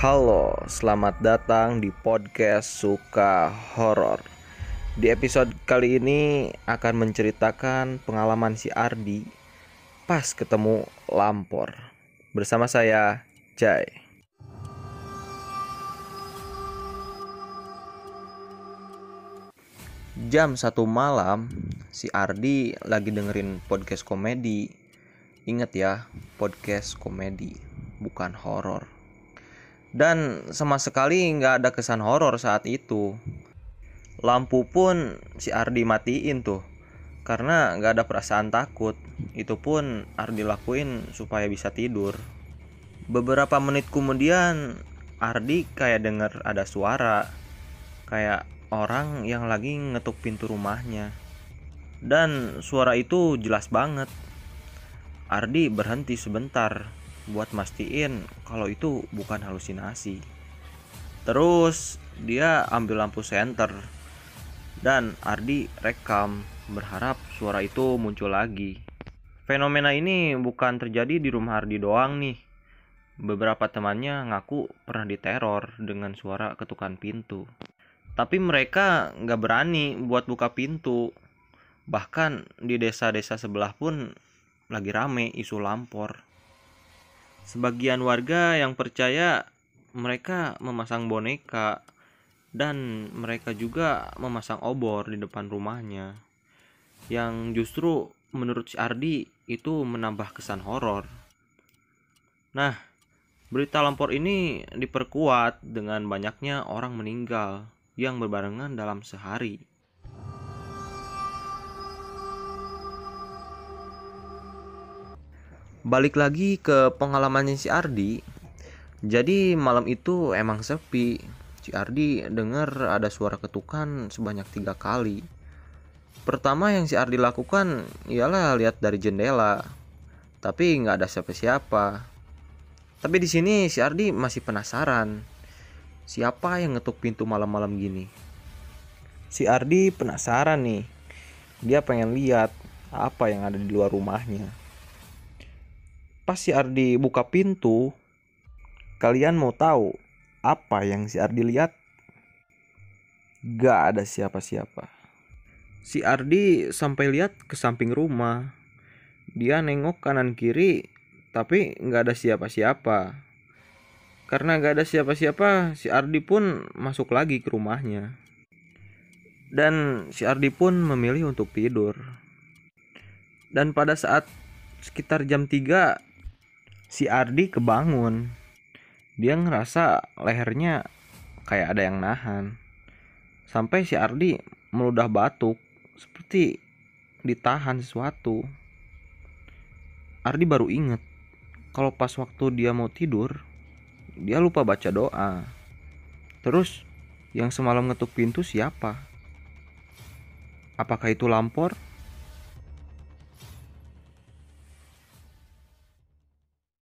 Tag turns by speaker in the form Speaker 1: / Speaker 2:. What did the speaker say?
Speaker 1: Halo, selamat datang di podcast Suka Horor. Di episode kali ini akan menceritakan pengalaman si Ardi pas ketemu Lampor. Bersama saya, Jai. Jam satu malam, si Ardi lagi dengerin podcast komedi. Ingat ya, podcast komedi, bukan horor. Dan sama sekali nggak ada kesan horor saat itu. Lampu pun si Ardi matiin tuh, karena nggak ada perasaan takut. Itu pun Ardi lakuin supaya bisa tidur. Beberapa menit kemudian, Ardi kayak denger ada suara, kayak orang yang lagi ngetuk pintu rumahnya. Dan suara itu jelas banget. Ardi berhenti sebentar buat mastiin kalau itu bukan halusinasi. Terus dia ambil lampu senter dan Ardi rekam berharap suara itu muncul lagi. Fenomena ini bukan terjadi di rumah Ardi doang nih. Beberapa temannya ngaku pernah diteror dengan suara ketukan pintu. Tapi mereka nggak berani buat buka pintu. Bahkan di desa-desa sebelah pun lagi rame isu lampor. Sebagian warga yang percaya mereka memasang boneka dan mereka juga memasang obor di depan rumahnya. Yang justru menurut si Ardi itu menambah kesan horor. Nah, berita lampor ini diperkuat dengan banyaknya orang meninggal yang berbarengan dalam sehari. Balik lagi ke pengalamannya si Ardi. Jadi malam itu emang sepi. Si Ardi dengar ada suara ketukan sebanyak tiga kali. Pertama yang si Ardi lakukan ialah lihat dari jendela, tapi nggak ada siapa-siapa. Tapi di sini si Ardi masih penasaran, siapa yang ngetuk pintu malam-malam gini. Si Ardi penasaran nih, dia pengen lihat apa yang ada di luar rumahnya. Pas si Ardi buka pintu, kalian mau tahu apa yang si Ardi lihat? Gak ada siapa-siapa. Si Ardi sampai lihat ke samping rumah. Dia nengok kanan kiri, tapi nggak ada siapa-siapa. Karena nggak ada siapa-siapa, si Ardi pun masuk lagi ke rumahnya. Dan si Ardi pun memilih untuk tidur. Dan pada saat sekitar jam 3 si Ardi kebangun. Dia ngerasa lehernya kayak ada yang nahan. Sampai si Ardi meludah batuk seperti ditahan sesuatu. Ardi baru inget kalau pas waktu dia mau tidur, dia lupa baca doa. Terus yang semalam ngetuk pintu siapa? Apakah itu lampor?